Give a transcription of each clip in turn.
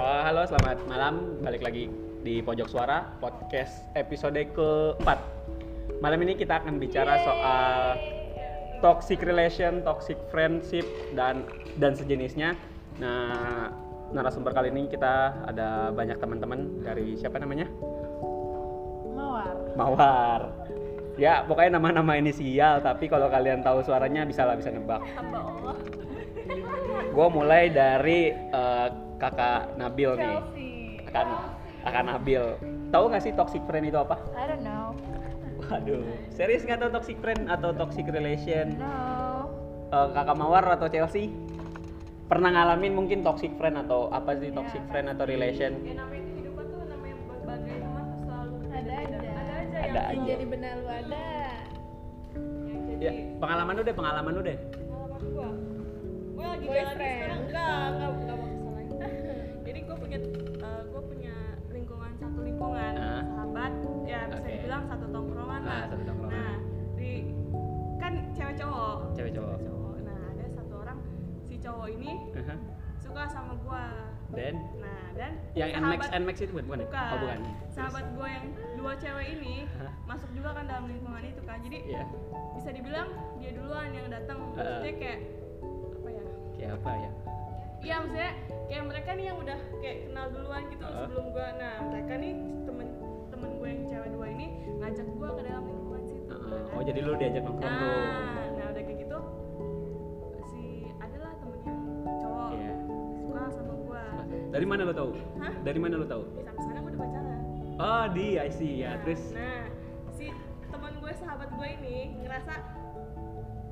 Oh, halo, selamat malam. Balik lagi di Pojok Suara podcast episode keempat. Malam ini kita akan bicara soal toxic relation, toxic friendship dan dan sejenisnya. Nah, narasumber kali ini kita ada banyak teman-teman dari siapa namanya? Mawar. Mawar. Ya, pokoknya nama-nama inisial, tapi kalau kalian tahu suaranya bisa lah bisa nebak. Gue mulai dari kakak Nabil nih. Chelsea. Kakak, kakak Nabil. Tahu nggak sih toxic friend itu apa? I don't know. Waduh, serius nggak tahu toxic friend atau toxic relation? No. Eh, kakak Mawar atau Chelsea? Pernah ngalamin mungkin toxic friend atau apa sih toxic friend atau relation? ya namanya kehidupan tuh namanya berbagai teman tuh selalu Ada aja. ada aja Ada yang, aja. Yang jadi benar lu ada. yang jadi Ya, pengalaman lu deh, pengalaman lu deh. pengalaman gua gua lagi jalan sekarang enggak enggak gua punya eh, gua punya lingkungan satu lingkungan Ah. sahabat ya bisa Oke. dibilang satu tongkrongan Ah, lah satu tongkrongan. nah di kan cewek cowok Cewek cowok. cowok nah ada satu orang si cowok ini Aha. suka sama gua Dan nah dan yang Nmax sahabat- Nmax itu bukan bukan? bukan. Oh bukan. Sahabat gue yang dua cewek ini Hah? masuk juga kan dalam lingkungan itu kan. Jadi Iya. bisa dibilang dia duluan yang datang. Maksudnya kayak apa ya? Kayak apa ya? Iya maksudnya kayak mereka nih yang udah kayak kenal duluan gitu Heeh. sebelum gue. Nah mereka nih temen temen gue yang cewek dua ini ngajak gue ke dalam lingkungan situ. Heeh. kan. Oh jadi lu diajak nongkrong tuh? Nah, nah udah kayak gitu si adalah temen yang cowok Iya. suka sama gue. Dari mana lu tahu? Hah? Dari mana lu tahu? Ya, sampai sana gue udah pacaran. Oh di I see ya. Nah, Terus nah si teman gue sahabat gue ini ngerasa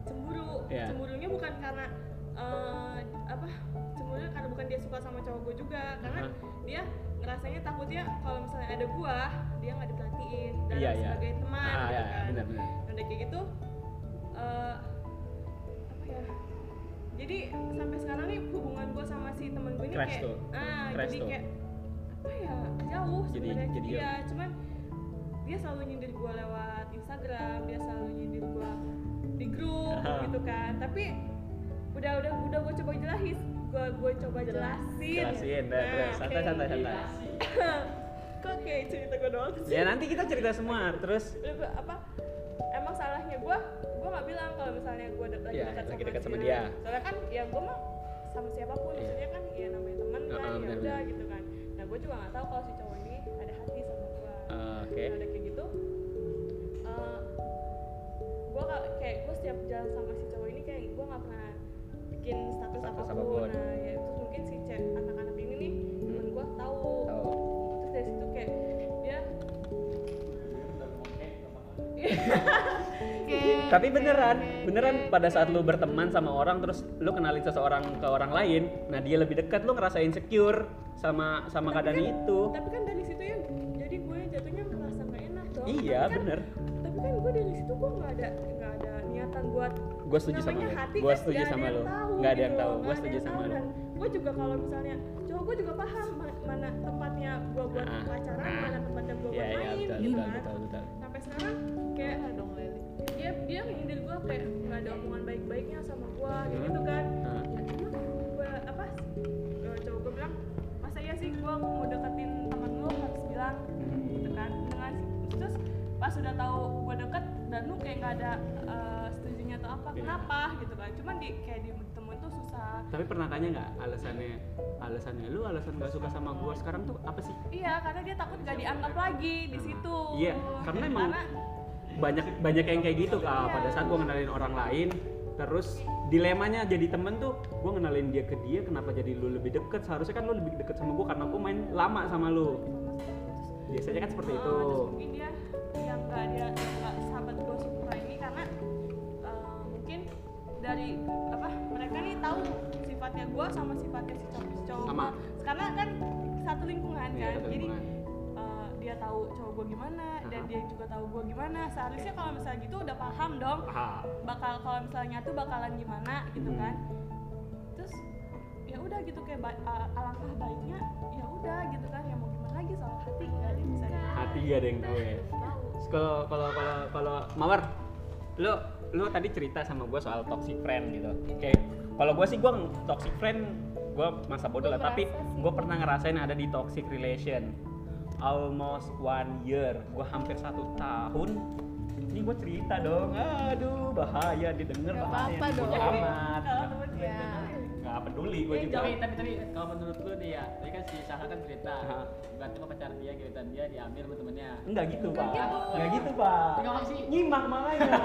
cemburu Iya. cemburunya bukan karena eh, apa karena bukan dia suka sama cowok gue juga karena Aha. dia ngerasanya takutnya kalau misalnya ada gue dia nggak diperhatiin dan Iya, iya. sebagai teman Ah, gitu ya, kan benar benar. Nah, udah kayak gitu apa ya jadi sampai sekarang nih hubungan gue sama si temen gue ini Crash kayak tuh. ah Crash jadi tuh. kayak apa ya jauh Jadi- sebenarnya jadi iya cuman dia selalu nyindir gue lewat Instagram dia selalu nyindir gue di grup Aha. gitu kan tapi udah udah udah gue coba jelasin gue gue coba jelasin. Jelasin, Nah, terus santai santai santai. kok kayak cerita gue doang sih? Ya nanti kita cerita semua. Terus? Apa emang salahnya gue gue nggak bilang kalau misalnya gue de- lagi Iya, dekat lagi sama, dekat sama dia. soalnya kan ya gue mah sama siapa pun. Iya. maksudnya kan ya namanya teman kan Heeh, ya udah gitu kan. Nah gue juga nggak tahu kalau si cowok ini ada hati sama gue eh, oke. nah, udah kayak gitu. Gue kayak gue setiap jalan sama si cowok ini kayak gue nggak pernah bikin status, Status apa pun. apa pun. nah ya terus mungkin si cewek anak-anak ini nih temen gue tahu Tahu. terus dari situ kayak dia Tapi beneran, beneran pada saat lu berteman sama orang terus lu kenalin seseorang ke orang lain, nah dia lebih dekat lu ngerasa insecure sama sama Tapi keadaan kan- itu. tapi kan dari situ ya jadi gue jatuhnya merasa gak enak dong Iya, Tapi kan- bener. tapi kan gue dari situ gue nggak ada niatan buat Gue setuju sama hati Gue kan setuju sama yang tahu Nggak ada yang gitu tahu. loh, Gue setuju yang sama tahu. lu. dan gue juga kalau misalnya cowok gue juga paham ma- mana tempatnya gue buat Ah, pacaran ah. mana tempatnya gue Iya buat iya main betul gitu betul kan betul betul. sampai sekarang kayak Ah, dong Leli. dia dia nyindir gue kayak nggak ada omongan baik-baiknya sama gue Hmm. gitu kan ya emang gue apa eh, cowok gue bilang masa iya sih gue mau deketin pas udah tahu gue deket dan lu kayak nggak ada eh, setujunya atau apa Iya. kenapa gitu kan cuman di kayak di temen tuh susah Tapi pernah tanya nggak alasannya alasannya lu alasan gak suka sama gua sekarang tuh apa sih? iya karena dia takut gak dianggap lagi di situ Iya, karena emang banyak banyak yang kayak gitu kak. Pada saat gua kenalin orang lain, terus dilemanya jadi temen tuh, gua kenalin dia ke dia, kenapa jadi lu lebih deket? Seharusnya kan lu lebih deket sama gua karena gua main lama sama lu. Biasanya kan seperti Oh, itu. terus mungkin dia nggak dia nggak sahabat gue suka ini karena eh, mungkin dari apa mereka nih tahu sifatnya gue sama sifatnya si cowok, si cowok Sama. karena kan satu lingkungan Iya, kan satu jadi lingkungan. eh, dia tahu cowok gue gimana dan Aha. dia juga tahu gue gimana seharusnya kalau misalnya gitu udah paham dong Ah, bakal kalau misalnya nyatu bakalan gimana gitu Hmm. kan terus ya udah gitu kayak ba- a- alangkah baiknya ya udah gitu kan ya mau gimana lagi soal hati nggak ada yang bisa hati gak ada yang tahu ya. Kalau kalau kalau kalau Mawar, lu lu tadi cerita sama gue soal toxic friend gitu. Kayak kalau gue sih gue toxic friend gue masa bodoh lah tapi gue pernah ngerasain ada di toxic relation almost one year gue hampir satu tahun ini gue cerita dong aduh bahaya didengar bahaya apa-apa dipuji dong. amat temen Ya. Nggak peduli gue Eh, juga. tapi tapi tapi kalau menurut lu nih ya, tadi kan si Syaha kan cerita, berarti pacar dia, gebetan dia diambil sama temennya. enggak gitu pak. gitu. enggak gitu pak. Enggak sih. nyimak makanya.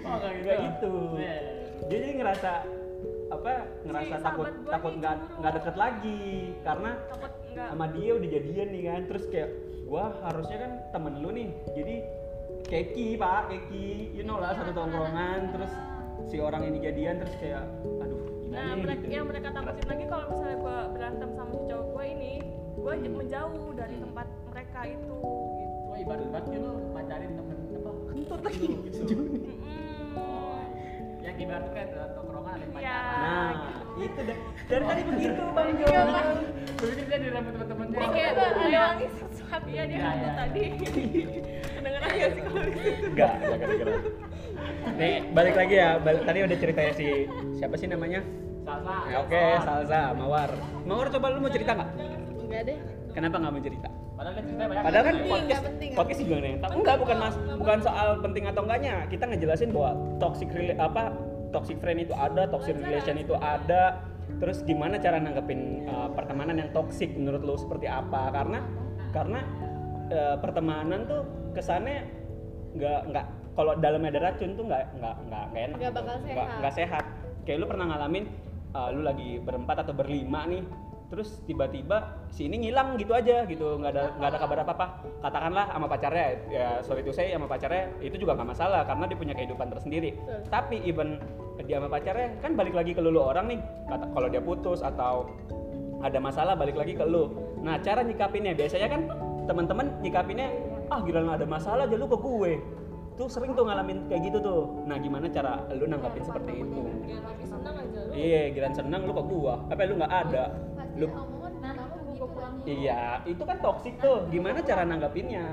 Oh, enggak enggak gitu. Iya. dia jadi ngerasa apa ngerasa Si takut takut nggak nggak deket lagi. Karena takut sama dia udah jadian nih kan. Terus kayak gua harusnya kan temen lu nih. Jadi keki pak keki. You know lah satu tongkrongan. terus si orang ini jadian terus kayak aduh Nah, nih mereka, gitu yang mereka takutin lagi kalau misalnya gue berantem sama si cowok gue ini, gue Hmm. menjauh dari tempat mereka itu. Gitu. Oh, ibarat banget kan lu pacarin temen apa? kentut lagi Gitu. Mm-mm. Oh, yang ibarat kan dalam tongkrongan ada yang Iya. pacaran. nah gitu. itu deh dari tadi begitu bang Jo Iya, Pak. Lu pikir dia dirambut temen-temennya. Ini Kayak kayak ada kayak wangi sesuatu. Iya dia Iya, iya. tadi. Kedengeran gak sih kalau di situ? enggak enggak kedengeran nih balik lagi ya balik, tadi udah ceritanya si siapa sih namanya Salsa. Ya, oke Salsa Mawar Mawar coba lu mau cerita nggak Enggak deh. kenapa nggak mau cerita Padahal kan ceritanya banyak. Padahal kan penting, podcast, penting, podcast juga nih. Tapi enggak bukan mas, bukan soal penting atau enggaknya. Kita ngejelasin bahwa toxic rela- apa toxic friend itu ada, toxic relation itu ada. Terus gimana cara nanggepin uh, pertemanan yang toxic menurut lo seperti apa? Karena karena uh, pertemanan tuh kesannya nggak nggak kalau dalamnya ada racun tuh nggak nggak nggak enak. Nggak bakal sehat. nggak sehat. Kayak lu pernah ngalamin uh, lu lagi berempat atau berlima nih terus tiba-tiba si ini ngilang gitu aja gitu nggak ada nggak ada kabar apa apa katakanlah sama pacarnya ya sorry to say sama pacarnya itu juga nggak masalah karena dia punya kehidupan tersendiri Betul. tapi even dia sama pacarnya kan balik lagi ke lu lu orang nih kata kalau dia putus atau ada masalah balik lagi ke lu nah cara nyikapinnya biasanya kan teman-teman nyikapinnya ah gila ada masalah aja lu ke gue tuh sering tuh ngalamin kayak gitu tuh. Nah gimana cara lu nanggapin seperti itu? Kayak lagi senang aja lu. iya ke gua. Apa lu nggak ada? Lu iya itu kan toksik tuh. Gimana cara nanggapinnya?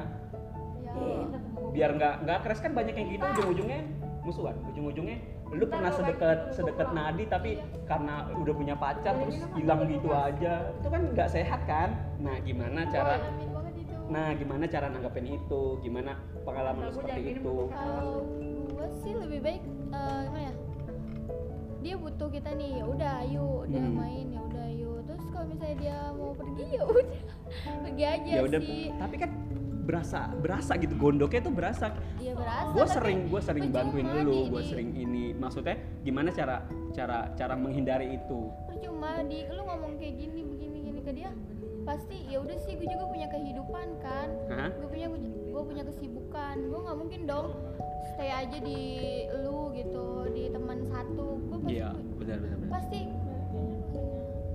Ya. biar nggak nggak keras. Kan banyak yang gitu ujung-ujungnya musuhan. Ujung-ujungnya lu pernah sedekat sedekat nadi tapi karena udah punya pacar terus hilang gitu aja. Itu kan nggak sehat kan? Nah gimana cara. Nah gimana cara nanggapin itu gimana pengalaman lu seperti itu Kalau gue sih lebih baik eh, gimana ya? Dia butuh kita nih, ya udah ayo dia Hmm. main ya udah ayo. Terus kalau misalnya dia mau pergi ya udah pergi aja ya udah sih. tapi kan berasa berasa gitu gondoknya tuh berasa Iya berasa. gue sering gue sering bantuin lu di- gue sering ini maksudnya gimana cara cara cara menghindari itu percuma di lu ngomong kayak gini begini gini ke dia pasti ya udah sih gue juga punya kehidupan kan. Hah? gue punya gue punya kesibukan. Gue nggak mungkin dong stay aja di lu gitu di teman satu. Gue pasti iya benar benar benar. pasti.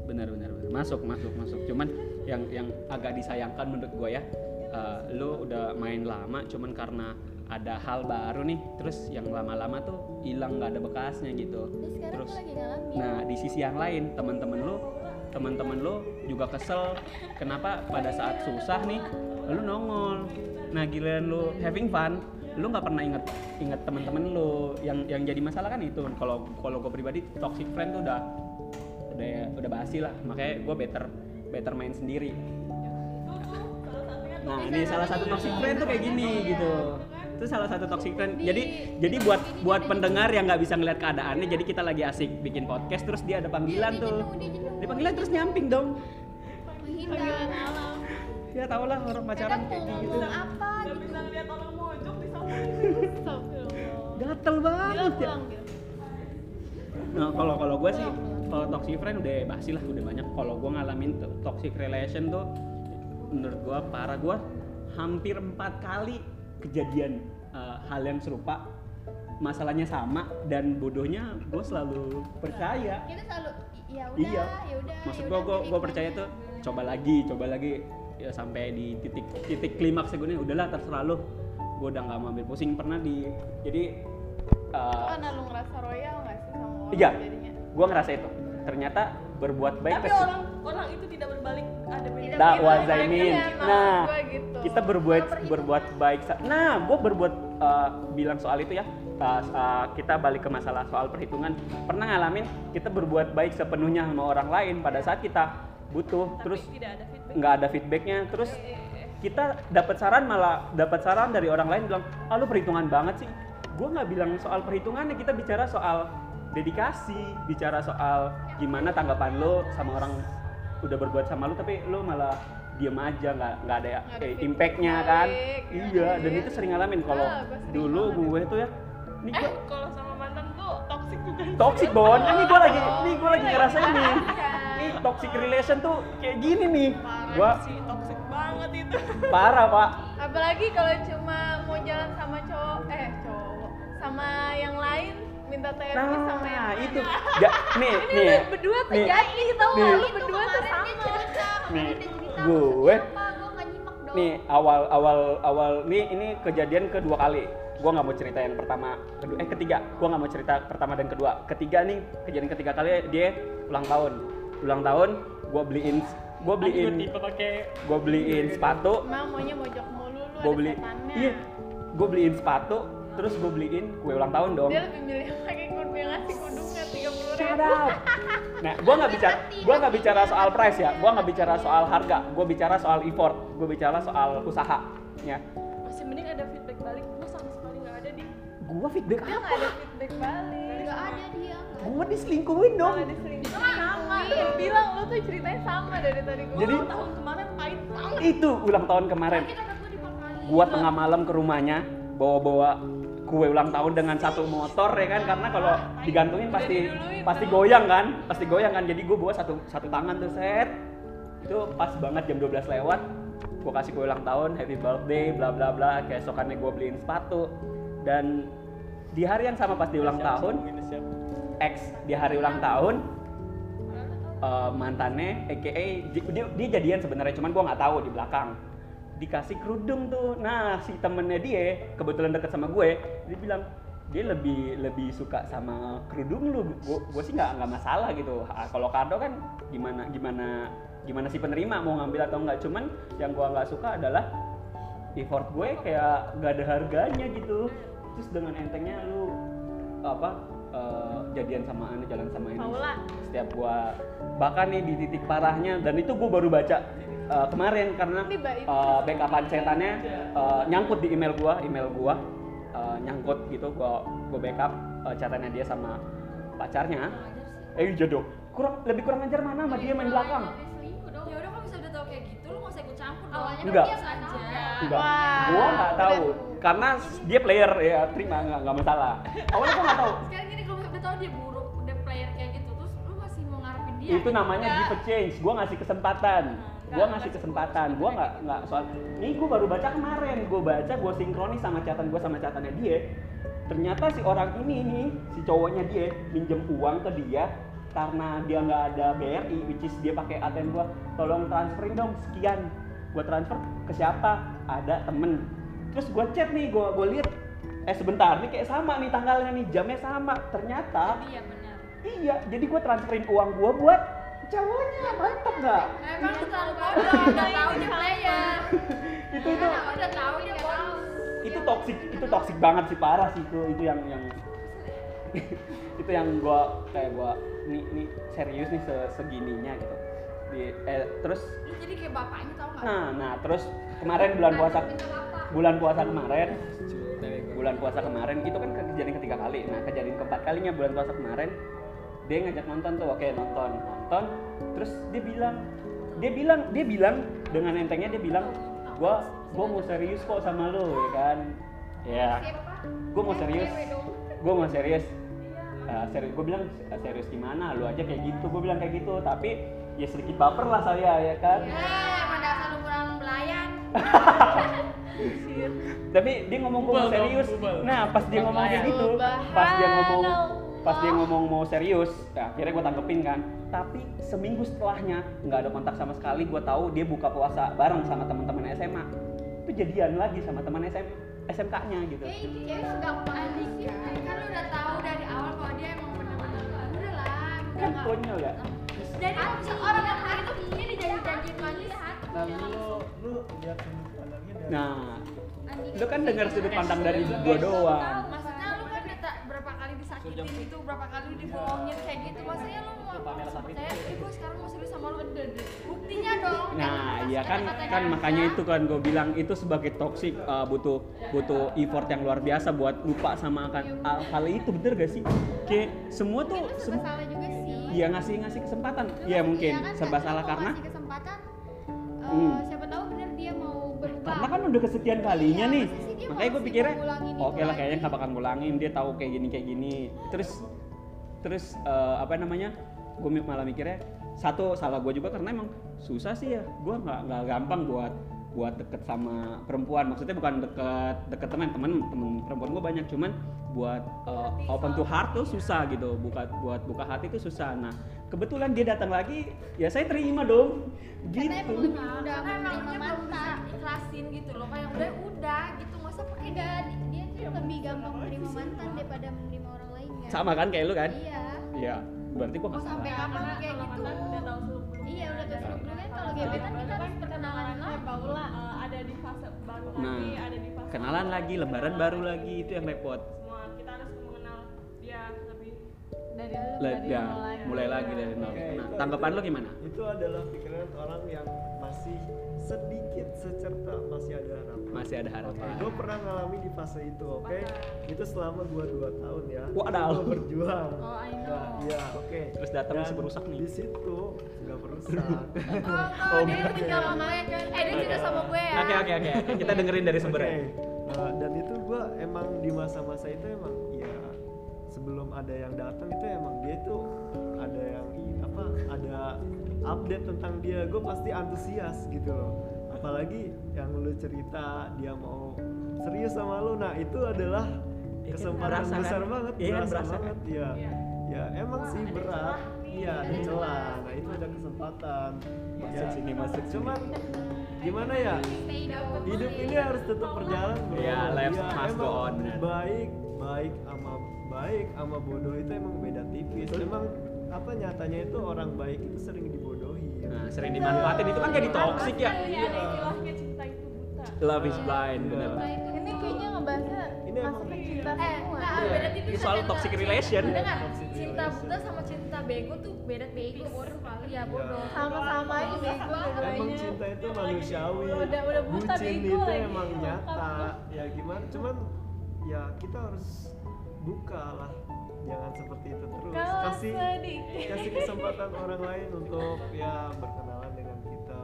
Benar benar benar. Masuk masuk masuk. Cuman yang yang agak disayangkan menurut gue ya eh, lu udah main lama cuman karena ada hal baru nih terus yang lama-lama tuh hilang nggak ada bekasnya gitu. Terus sekarang terus gue lagi ngalamin. nah di sisi yang lain teman-teman lu teman-teman lu juga kesel kenapa pada saat susah nih lu nongol. Nah giliran lu having fun lu nggak pernah inget inget teman-teman lu. Yang yang jadi masalah kan itu kalau kalau gue pribadi toxic friend tuh udah udah udah basi lah. Makanya gue better better main sendiri. Nah ini salah satu toxic friend tuh kayak gini gitu itu salah satu toxic friend. Jadi jadi buat buat pendengar yang nggak bisa ngeliat keadaannya jadi kita lagi asik bikin podcast terus dia ada panggilan dia tuh. jenuh, dia jenuh. dia panggilan terus nyamping dong. Menghindar alam ya tau lah orang pacaran kayak gitu. apa Gak gitu? bisa ngeliat orang mojok di gatel banget ya. Nah, kalau kalau gue sih kalau toxic friend udah basi lah, udah banyak. Kalau gue ngalamin to- toxic relation tuh menurut gue parah gue hampir empat kali kejadian uh, hal yang serupa masalahnya sama dan bodohnya gue selalu percaya. Kita selalu ya udah iya. ya udah maksud ya gue udah, gue pilih percaya tuh coba lagi coba lagi ya sampai di titik titik klimaks gue udahlah terserah lu. Gue udah nggak mau ambil pusing. Pernah di jadi uh, karena lu ngerasa royal nggak sih sama orang Iya. jadinya? Gue ngerasa itu ternyata berbuat baik Tapi pasti- orang orang itu tidak berbalik ada beda Dakwah Zaimin. Nah, gitu. kita berbuat berbuat baik. Nah, gue berbuat uh, bilang soal itu ya. Uh, uh, kita balik ke masalah soal perhitungan. Pernah ngalamin kita berbuat baik sepenuhnya sama orang lain pada saat kita butuh, Tapi terus tidak ada feedback nggak ada feedbacknya, terus Eh, eh, eh. kita dapat saran malah dapat saran dari orang lain bilang, ah lu perhitungan banget sih. Gue nggak bilang soal perhitungannya, kita bicara soal dedikasi, bicara soal gimana tanggapan lo sama orang udah berbuat sama lu tapi lu malah diem aja nggak nggak ada ada eh, impactnya kan? ya. iya dan itu sering ngalamin kalau Ah, gua sering dulu gue tuh ya ini eh kalau sama mantan tuh toxic juga toxic bon. Ini gue lagi Oh, ini gue lagi iya, ngerasain nih. iya. ini toxic relation tuh kayak gini nih. Parah gue sih toxic banget itu. Parah pak. Apalagi kalau cuma mau jalan sama terapi nah sama yang itu. Ja- nih ini nih. berdua tuh nih. jadi tau Nih. gak lu Itu berdua tuh dia sama cerita, Nih, dia cerita, gue- nyimak dong. nih awal awal awal. Nih ini kejadian kedua kali. Gue nggak mau cerita yang pertama kedua eh ketiga. Gue nggak mau cerita pertama dan kedua. Ketiga nih kejadian ketiga kali dia ulang tahun. Ulang tahun gue beliin gue beliin tipe pakai gue beliin sepatu. Emang maunya mojok mulu lu gue beli iya. Gue beliin sepatu terus gue beliin kue ulang tahun dong. Dia lebih milih pakai kudu yang ngasih kudungnya tiga puluh ribu. Nah, gue nggak bicara, gue nggak bicara soal price ya, gue nggak bicara soal harga, gue bicara soal effort, gue bicara soal usaha, ya. masih mending ada feedback balik. Gue sama sekali nggak ada di Gue feedback dia apa? nggak ada feedback balik. Nggak ada dia. Gue diselingkuhin dong. malah diselingkuhin. Sama. Lu bilang lu tuh ceritanya sama dari tadi. Gua Jadi- Ulang tahun kemarin pahit banget. Itu ulang tahun kemarin. Gua tengah malam ke rumahnya, bawa-bawa kue ulang tahun dengan satu motor ya kan? Karena kalau digantungin pasti pasti goyang kan? Pasti goyang kan? Jadi gue bawa satu satu tangan tuh set. Itu pas banget jam 12 lewat gue kasih kue ulang tahun happy birthday bla bla bla. Keesokannya gue beliin sepatu. Dan di hari yang sama pas di ulang tahun X di hari ulang tahun eh, mantannya AKA di- dia, dia jadian sebenarnya cuman gua nggak tahu di belakang dikasih kerudung tuh. Nah si temennya dia kebetulan deket sama gue dia bilang dia lebih lebih suka sama kerudung lu. Gue gue sih nggak nggak masalah gitu. Kalau kado kan gimana gimana gimana si penerima mau ngambil atau nggak. Cuman yang gua nggak suka adalah effort gue kayak gak ada harganya gitu. Terus dengan entengnya lu apa eh, jadian sama anu jalan sama ini Paula. setiap gua. Bahkan nih di titik parahnya dan itu gua baru baca eh, kemarin karena eh, backupan setannya eh, nyangkut di email gua email gua eh, nyangkut gitu gua gua backup catatannya dia sama pacarnya. Eh iya dong. Kurang lebih kurang ajar mana sama dia main belakang? Ya udah kalau bisa udah tahu kayak gitu, lu nggak usah ikut campur dong. Awalnya Enggak. dia nggak tahu. enggak. Wah, gua nggak tahu. Karena dia player ya terima nggak nggak masalah. Awalnya gua nggak tahu. Sekarang gini tahu dia buruk, udah player kayak gitu, terus lu masih mau ngarepin dia. itu namanya Enggak. give a change gua ngasih kesempatan. Gua Enggak, ngasih kesempatan. gua nggak nggak soal ini gua baru baca kemarin. Gua baca gua sinkronis sama catatan gua sama catatannya dia. Ternyata si orang ini nih si cowoknya dia minjem uang ke dia karena dia nggak ada BRI which is dia pakai ATM gua. Tolong transferin dong sekian. Gua transfer ke siapa? Ada temen. Terus gua chat nih gua gua lihat eh sebentar nih kayak sama nih tanggalnya nih jamnya sama ternyata Iya benar. Iya, jadi gue transferin uang gue buat cowoknya, mantap nggak? Emang lu terlalu bodoh, udah tahu dia player. Itu itu udah tahu dia bodoh. itu toxic, itu toxic banget sih parah sih itu itu yang yang itu yang gue kayak gue nih nih serius nih se- segininya gitu. Di, eh, terus Lu jadi kayak bapaknya tau nggak? nah nah terus kemarin bulan puasa Minta bapak. bulan puasa kemarin bulan puasa kemarin itu kan kejadian ketiga kali. Nah kejadian keempat kalinya bulan puasa kemarin dia ngajak nonton tuh oke nonton nonton. Terus dia bilang dia bilang dia bilang dengan entengnya dia bilang gua gua mau serius kok sama lo ya kan. Ya. Gua mau serius. Gua mau serius. Eh, serius gue bilang "Eh, serius gimana? Lu aja kayak gitu. Gue bilang kayak gitu tapi ya sedikit baper lah saya ya kan. Dasar lu kurang belayan. tapi dia ngomong gue mau serius. Bubble. nah pas dia ngomong kayak gitu pas dia ngomong pas dia ngomong mau serius ya akhirnya gue tanggepin kan. Tapi seminggu setelahnya nggak ada kontak sama sekali gue tahu dia buka puasa bareng sama teman-teman SMA itu jadian lagi sama teman SM SMK-nya gitu. Eh, ini cewek segampang sih. Kan lu udah tahu dari awal kalau dia emang bener-bener udah lah. kan konyol ya? Jadi seorang yang hari itu ini dijanji-janjiin manis Ntar dulu lu lihat Nah, lu kan dengar sudut pandang dari gua doang. Maksudnya lu kan berapa kali disakitin gitu, berapa kali lu dibohongin kayak gitu. Maksudnya lu mau percaya, eh gue sekarang mau serius sama lu buktinya dong. Nah, iya kan kan makanya itu kan gue bilang itu sebagai toxic uh, butuh butuh effort yang luar biasa buat lupa sama akan hal- hal itu bener gak sih? Kayak semua tuh semua salah juga sih Iya ngasih ngasih kesempatan. Iya kan- mungkin iya kan, serba salah karena ngasih kesempatan karena kan udah kesekian kalinya Iya, nih. Makanya gue pikirnya oke lah kayaknya nggak bakal ngulangin dia tahu kayak gini kayak gini. Terus terus eh, apa namanya? Gue malah mikirnya satu salah gue juga karena emang susah sih ya. Gue nggak nggak gampang buat buat deket sama perempuan. Maksudnya bukan deket deket teman. Teman temen perempuan gue banyak. Cuman buat eh, open to heart tuh susah gitu. Buka buat buka hati tuh susah. Nah kebetulan dia datang lagi ya saya terima dong. Karena emang gitu mudah Karena emang dia belum bisa mantan ikhlasin gitu loh. Kayak udah udah gitu, nggak usah pakai dia tuh lebih gampang menerima mantan daripada menerima orang lainnya sama kan kayak lu kan? Iya. Iya, berarti gua nggak sampai kapan kayak gitu? udah tahu iya udah kan kalau gebetan kita harus perkenalan kenalan lagi, lembaran baru lagi itu yang repot. semua kita harus mengenal dia lebih dari ya, mulai. mulai lagi dari nol. Nah, tanggapan itu- lo gimana? Itu adalah pikiran orang yang masih sedikit secerta masih ada harapan. Masih ada harapan. Gue pernah ngalami di fase itu, oke? Itu selama gua dua tahun ya. Wadaw. Gue berjuang. Oh, I know. Nah, Iya, oke. Terus datang masih berusak nih. Di situ nggak berusak. Oh, oh, dia tinggal sama gue. Eh, dia cerita sama gue ya. Oke oke oke, kita dengerin dari sumbernya. Oke. Uh, dan itu gua emang di masa-masa itu emang ya sebelum ada yang datang itu emang dia tuh ada yang apa ada update tentang dia gue pasti antusias gitu loh. Apalagi yang lu cerita dia mau serius sama lu. Nah itu adalah Iya kan, kesempatan berasa kan? besar banget Iya kan, berasa berasa kan? banget ya ya emang sih berat. iya ada celah. Nah itu ada kesempatan. Masuk sini, masuk cuman gimana ya? Hidup ini harus tetap berjalan bro. Iya, life Ya, must go emang on, baik baik sama baik sama bodoh itu emang beda tipis. Emang apa nyatanya itu orang baik itu sering dibodohi Nah, sering dimanfaatin. Itu kan jadi toxic ya. Kan ada istilahnya cinta itu buta. Love is blind, bener. Ini kayaknya ngebahasnya Ini emang- masuk ke cinta Eh, semua. Iya. beda tipis Ini soal toxic relation. Dengar, cinta buta sama cinta bego tuh beda bego. Bodoh kali. Ya bodoh. Sama-sama aja bego emang cinta itu manusiawi. Udah- udah buta bego itu emang nyata. Ya gimana? Cuman ya kita harus buka lah jangan seperti itu terus Kalau kasih sedikit. kasih kesempatan orang lain untuk ya berkenalan dengan kita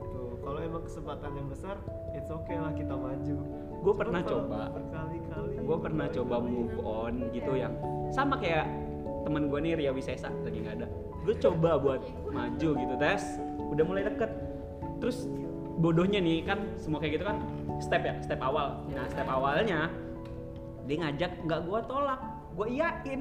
gitu kalau emang kesempatan yang besar it's okay lah kita maju Gua Cuman pernah coba. berkali-kali Gue pernah coba move on gitu yang sama kayak temen gue nih Ria Wisesa lagi nggak ada. Gue coba buat maju gitu tes, udah mulai deket. Terus bodohnya nih kan semua kayak gitu kan step ya, step awal. Nah step awalnya dia ngajak nggak gue tolak, gue iyain.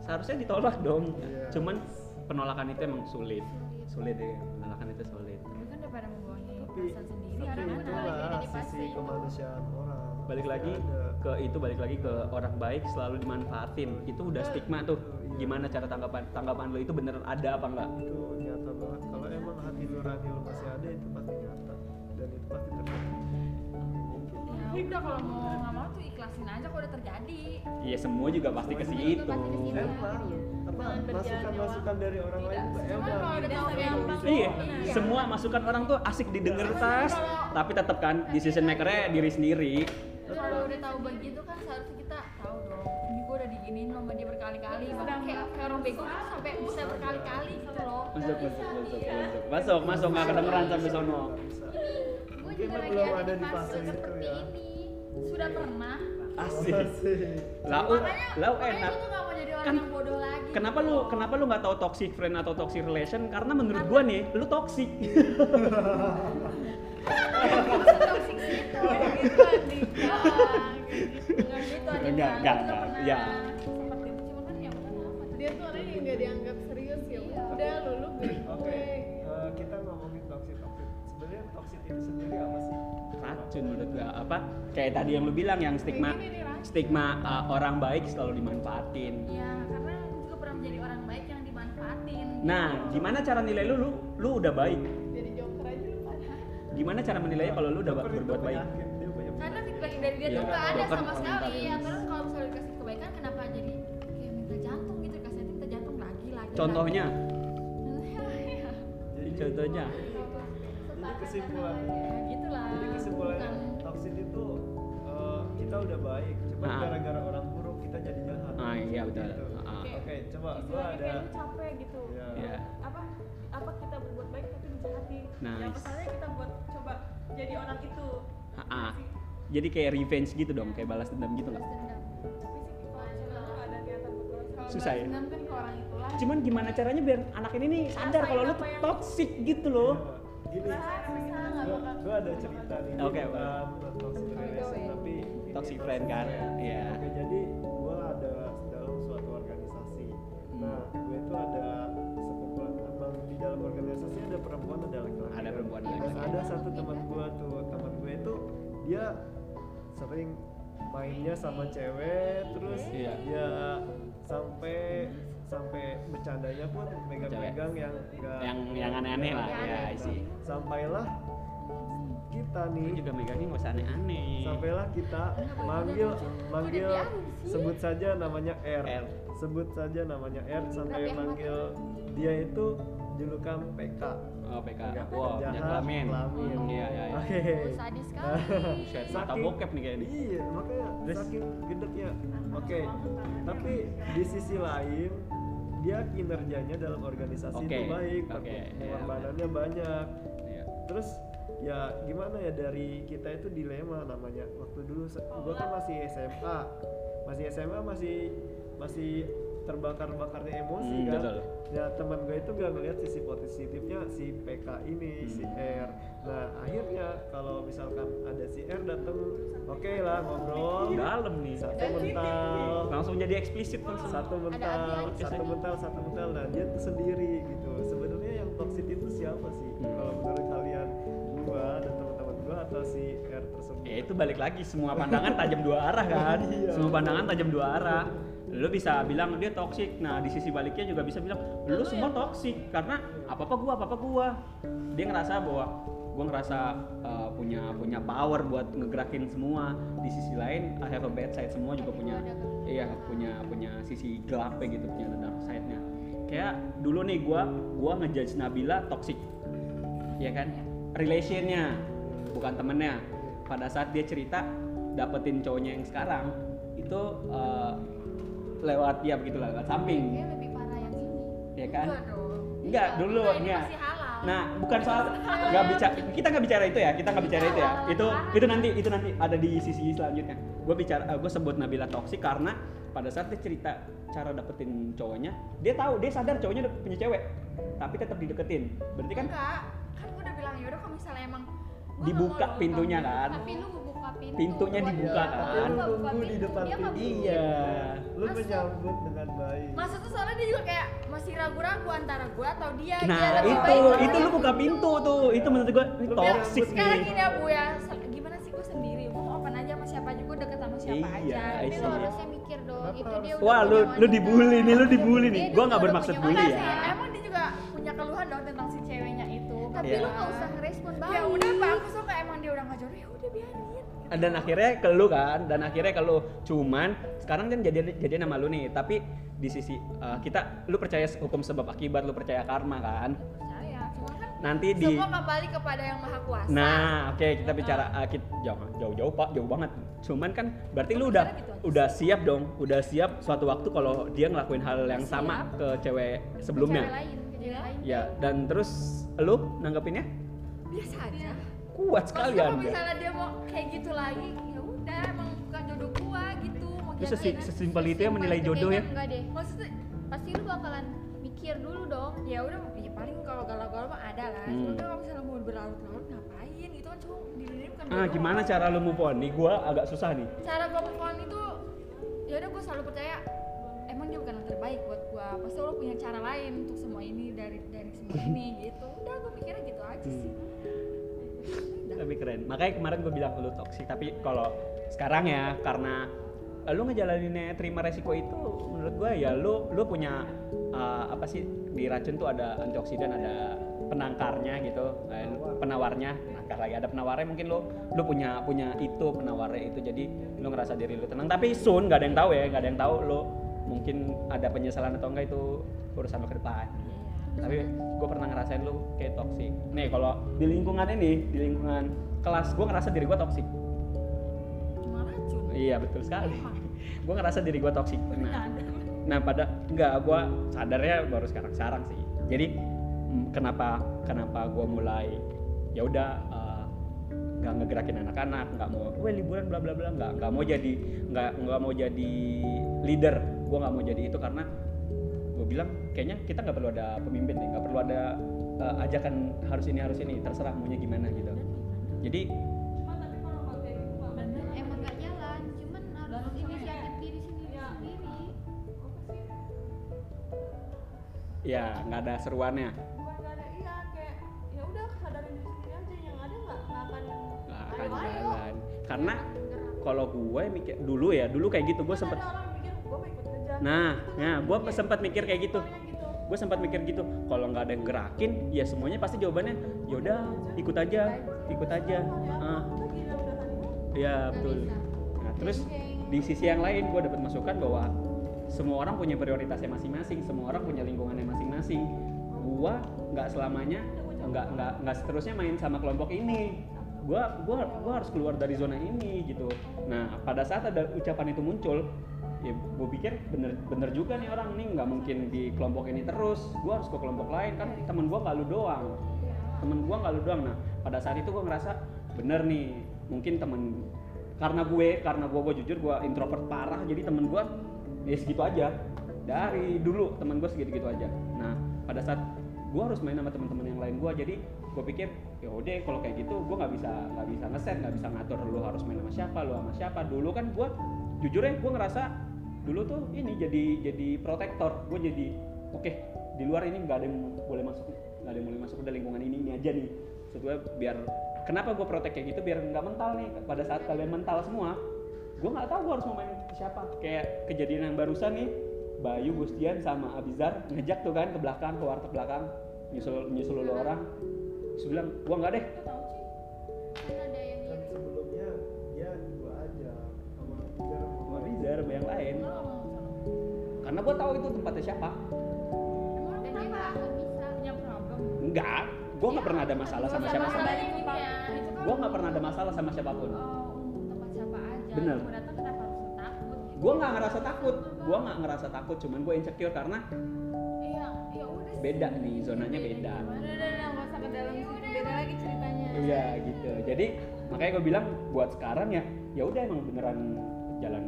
Seharusnya ditolak dong. Iya. Cuman penolakan itu emang sulit, sulit ya. Penolakan itu sulit. Tapi kan daripada membohongi tapi perasaan sendiri tapi itu fase sisi itu. kemanusiaan orang balik lagi ada. ke itu balik lagi ke orang baik selalu dimanfaatin itu udah stigma tuh Iya. gimana cara tanggapan tanggapan lo itu bener ada apa enggak itu nyata banget kalau emang hati nurani lo masih ada itu pasti nyata dan itu pasti terjadi ya udah kalau mau nggak mau tuh ikhlasin aja kalau udah terjadi. iya semua juga pasti ke situ. emang apa? Berjalan masukan masukan dari orang lain tuh emang gampang. iya. Iya. semua masukan orang tuh asik didengar tas tapi tetap kan decision makernya diri sendiri. Kalau udah tahu begitu kan seharusnya kita tahu dong. Ini gue udah diginiin sama dia berkali-kali. Bahkan kayak kayak orang bego kan sampai bisa berkali-kali gitu loh. Masuk masuk masuk masuk masuk. Masuk nggak kedengeran sampai sono Mungkin juga lagi belum ada di fase seperti ya. ini sudah pernah asik Asik. lau lau enak gue tuh gak mau jadi orang Kan- yang bodoh lagi Kenapa lu kenapa lu nggak tahu toxic friend atau toxic relation? Karena menurut gua nih, lu toxic. toxic itu Gitu, Andika. Enggak gitu Enggak, enggak, enggak, ya. Dia tuh orang yang gak dianggap serius ya. Udah lu lu bego. Toxic itu sendiri apa sih Racun menurut gua apa? Kayak tadi yang lu bilang yang stigma gini nih, racun. stigma uh, orang baik selalu dimanfaatin. ya karena gue juga pernah menjadi orang baik yang dimanfaatin Nah, gimana cara nilai lu lu lu udah baik? Jadi joker aja. gimana cara menilainya kalau lu udah Joker berbuat baik karena feedback dari dia Iya, tuh nggak ada Joker sama sekali ya terus kalau misalnya dikasih kebaikan kenapa jadi kayak minta jantung gitu kasih minta jantung lagi lagi contohnya lagi. Jadi contohnya Jadi kesimpulannya ya gitulah Ah, Jadi kesimpulannya Bukan- toxic itu eh, kita udah baik, cuma Nah. gara-gara orang buruk kita jadi jahat. Ah, iya, betul. Gitu. Oke, coba gua istilahnya ada kayak lu capek gitu ya. Iya. apa apa kita berbuat baik tapi dijahatin Nice. yang masalahnya kita buat coba jadi orang itu Ah, ah. jadi kayak revenge gitu dong kayak balas dendam gitu Kalau Susah ya? kan ke orang itulah cuman gimana caranya biar anak ini nih sadar kalau lu tuh toxic gitu loh Gini, gua, gua ada cerita nih. Oke, bukan toxic relation, tapi Toxic friend kan? Iya. Oke, jadi gua ada dalam suatu organisasi. Nah, gue itu ada sekumpulan emang di dalam organisasi ada perempuan ada laki-laki. Ada perempuan, ada laki-laki. ada satu teman gua tuh, teman gue itu dia sering mainnya sama cewek terus Iya. dia sampai sampai bercandanya pun megang-megang yang enggak yang yang aneh-aneh lah. Ya sih sampailah kita lu nih juga megangnya nggak usah aneh-aneh. Sampailah kita manggil manggil sebut saja namanya R. R. sebut saja namanya R sampai manggil dia itu julukan PK oh PK wow punya kelamin. kelamin. iya iya iya. Oke. Oh, sadis sekali. Shit, mata Saking- bokep nih kayaknya. Iya makanya Terus? saking gedeknya. Oke tapi di sisi lain dia kinerjanya dalam organisasi Oke, itu baik oke, iya, pengorbanannya banyak. Iya. terus ya gimana ya dari kita itu dilema namanya. Waktu dulu se- gua kan masih SMA masih SMA masih masih terbakar-bakarnya emosi Hmm, kan. betul. ya teman gue itu gak ngeliat sisi positifnya si PK ini si Hmm. R. Nah akhirnya kalau misalkan ada si R dateng oke lah ngobrol. Dalam nih. Satu mental. Langsung jadi eksplisit langsung. Satu mental satu mental satu mental. Nah dia tuh sendiri gitu. Sebenarnya yang toxic itu siapa sih? Hmm. kalau menurut kalian gua dan teman-teman gua atau si R tersebut? Ya itu balik lagi semua pandangan tajam dua arah kan. Iya. semua pandangan tajam dua arah lu bisa bilang dia toksik nah di sisi baliknya juga bisa bilang lu semua toksik karena apa apa gua apa apa gua. Dia ngerasa bahwa gua ngerasa uh, punya punya power buat ngegerakin semua. Di sisi lain I have a bad side semua juga punya iya punya punya sisi gelapnya gitu punya dark side-nya. Kayak dulu nih gua gua ngejudge Nabila toksik ya kan? Relationnya bukan temennya. Pada saat dia cerita dapetin cowoknya yang sekarang itu uh, lewat dia begitu lah lewat samping. Kayaknya lebih parah yang ini. ya kan? Enggak dong. enggak dulu Enggak, nah bukan soal nggak bicara kita nggak bicara itu ya kita nggak bicara itu ya. Itu itu nanti itu nanti ada di sisi selanjutnya. Gue bicara gue sebut Nabila toksik karena pada saat dia cerita cara dapetin cowoknya dia tahu dia sadar cowoknya udah punya cewek tapi tetap dideketin. Berarti kan enggak kan gue udah bilang yaudah kalau misalnya emang dibuka pintunya kan? Tapi lu pintu. Pintunya dibuka dia. kan? Dia buka Tunggu di depan dia pintu. iya. Lu menyambut dengan baik. Masa tuh soalnya dia juga kayak masih ragu-ragu antara gue atau dia. Dia nah lebih itu baik itu lu buka pintu tuh. Itu menurut gue ini Lu toxic sekarang nih gini ya bu ya. Gimana sih gue sendiri? Gue mau open aja sama siapa aja. Gue deket sama siapa Iya, aja. Tapi lu harusnya mikir dong, itu dia wah lu lu dibully nih lu dibully nih. Dia gue nggak bermaksud bully ya. emang dia juga punya keluhan dong tentang si ceweknya itu. Tapi Iya. lu nggak usah ngerespon banget. ya udah bagus kok kayak emang dia udah nggak jodoh. Ya udah biarin dan akhirnya ke lu kan dan akhirnya ke lu cuman sekarang kan jadi jadi nama lu nih tapi di sisi uh, kita lu percaya hukum sebab akibat lu percaya karma kan? Percaya cuma kan nanti di semua kembali kepada yang maha kuasa. Nah oke kita bicara uh, kita jauh jauh jauh pak jauh banget. Cuman kan berarti lu udah Gitu udah siap dong udah siap suatu waktu kalau dia ngelakuin hal yang sama ke cewek Cewek sebelumnya lain, ke cewek lain. ya dan terus lu nanggepinnya? Biasa aja kuat sekali Maksudnya kalau misalnya dia mau kayak gitu lagi ya udah emang bukan jodoh gua gitu mau sesi- kan? sesimpel itu ya menilai jodoh ya kayaknya Enggak deh. maksudnya Pasti lu bakalan mikir dulu dong. ya udah ya paling kalau galau-galau mah ada lah Hmm. cuma kalau misalnya mau berlarut-larut ngapain gitu kan cuma diri diri bukan ah jodoh. gimana cara lu move on nih gua agak susah nih cara gua move on itu ya udah gua selalu percaya emang dia bukan yang terbaik buat gua pasti lo punya cara lain untuk semua ini dari dari semua ini gitu udah gua mikirnya gitu aja Hmm. sih Tapi keren. Makanya kemarin gue bilang lu toksik tapi kalau sekarang ya karena eh, lu ngejalaninnya terima resiko itu menurut gue ya lu lu punya uh, apa sih di racun tuh ada antioksidan ada penangkarnya gitu eh, penawarnya penangkar lagi. Ada penawarnya mungkin lo lo punya punya itu penawarnya itu jadi lo ngerasa diri lo tenang. Tapi soon nggak ada yang tahu ya nggak ada yang tahu lo mungkin ada penyesalan atau enggak itu urusan lo ke depan tapi gue pernah ngerasain lo kayak toksik nih kalau di lingkungan ini di lingkungan kelas gue ngerasa diri gue toksik iya betul sekali. Gue ngerasa diri gue toksik nah, nah pada enggak gue sadarnya baru sekarang sekarang sih. Jadi mm, kenapa kenapa gue mulai ya udah eh, nggak ngegerakin anak-anak nggak mau gue liburan bla bla bla. Nggak nggak mau jadi nggak nggak mau jadi leader. Gue nggak mau jadi itu karena gue bilang kayaknya kita nggak perlu ada pemimpin nih nggak perlu ada eh, ajakan harus ini harus ini terserah maunya gimana gitu. Jadi cuma tapi kalau nggak kayak nggak Bener, emang gak jalan cuman harus inisiatif diri sendiri sendiri. ya nggak ada seruannya. Bukan nggak ada iya kayak ya udah sadarin diri sendiri aja yang ada nggak nggak akan nggak akan jalan. Karena kalau gue mikir dulu ya dulu kayak gitu gue sempet ada orang nah nah gue sempat mikir kayak gitu. Gue sempat mikir gitu. Kalau nggak ada yang gerakin ya semuanya pasti jawabannya yaudah ikut aja ikut aja. Ah. Ya betul. Nah terus di sisi yang lain gue dapat masukan bahwa semua orang punya prioritasnya masing-masing semua orang punya lingkungannya masing-masing. Gue nggak selamanya nggak nggak nggak seterusnya main sama kelompok ini. Gue gua gua harus keluar dari zona ini gitu. Nah pada saat ada ucapan itu muncul ya gue pikir bener bener juga nih orang nih nggak mungkin di kelompok ini terus. Gue harus ke kelompok lain kan temen gue nggak lu doang. Temen gue nggak lu doang. Nah pada saat itu gue ngerasa bener nih mungkin temen karena gue karena gue gue jujur gue introvert parah jadi temen gue ya segitu aja. Dari dulu temen gue segitu gitu aja. Nah pada saat gue harus main sama teman-teman yang lain gue jadi gue pikir ya udah kalau kayak gitu gue nggak bisa nggak bisa ngeset nggak bisa ngatur lu harus main sama siapa lu sama siapa. Dulu kan gue jujur ya gue ngerasa dulu tuh ini jadi jadi protektor. Gue jadi oke di luar ini nggak ada yang boleh masuk nggak ada yang boleh masuk udah lingkungan ini ini aja nih. Gue biar kenapa gue protek kayak gitu? Biar nggak mental nih. Pada saat kalian mental semua gue nggak tahu gue harus mau main siapa. Kayak kejadian yang barusan nih Bayu Gustian sama Abizar ngejak tuh kan ke belakang ke warteg belakang nyusul nyusul lu orang. Terus bilang gua nggak deh sama yang lain. Karena gua tahu itu tempatnya siapa. Enggak gua nggak pernah ada masalah sama siapa Sama gua nggak pernah ada masalah sama siapa pun. Oh, untuk tempat siapa aja. Bener. Gitu gua nggak ngerasa takut. Gua nggak ngerasa takut cuman gua insecure karena iya ya udah sih. beda nih zonanya beda. lagi ceritanya. Iya gitu. Jadi makanya gue bilang buat sekarang ya ya udah emang beneran jalan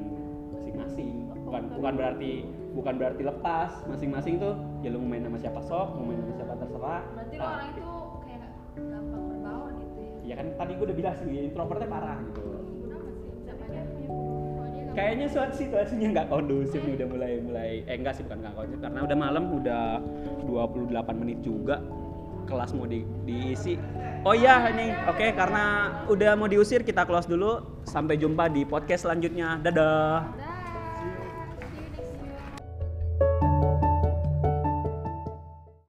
masing-masing. Bukan bukan berarti bukan berarti lepas. Masing-masing tuh ya lu mau main sama siapa sok mau main sama siapa terserah. Berarti lo Nah, orang itu kayak gampang berbaur gitu ya? Ya kan tadi gue udah bilang sih introvertnya parah gitu. Dia nggak kayaknya suatu situasinya nggak kondusif nih udah mulai mulai eh enggak sih bukan nggak kondusif. Karena udah malam udah 28 menit juga kelas mau di, diisi. Oh iya ini oke karena udah mau diusir kita close dulu. Sampai jumpa di podcast selanjutnya. Dadah. Dah.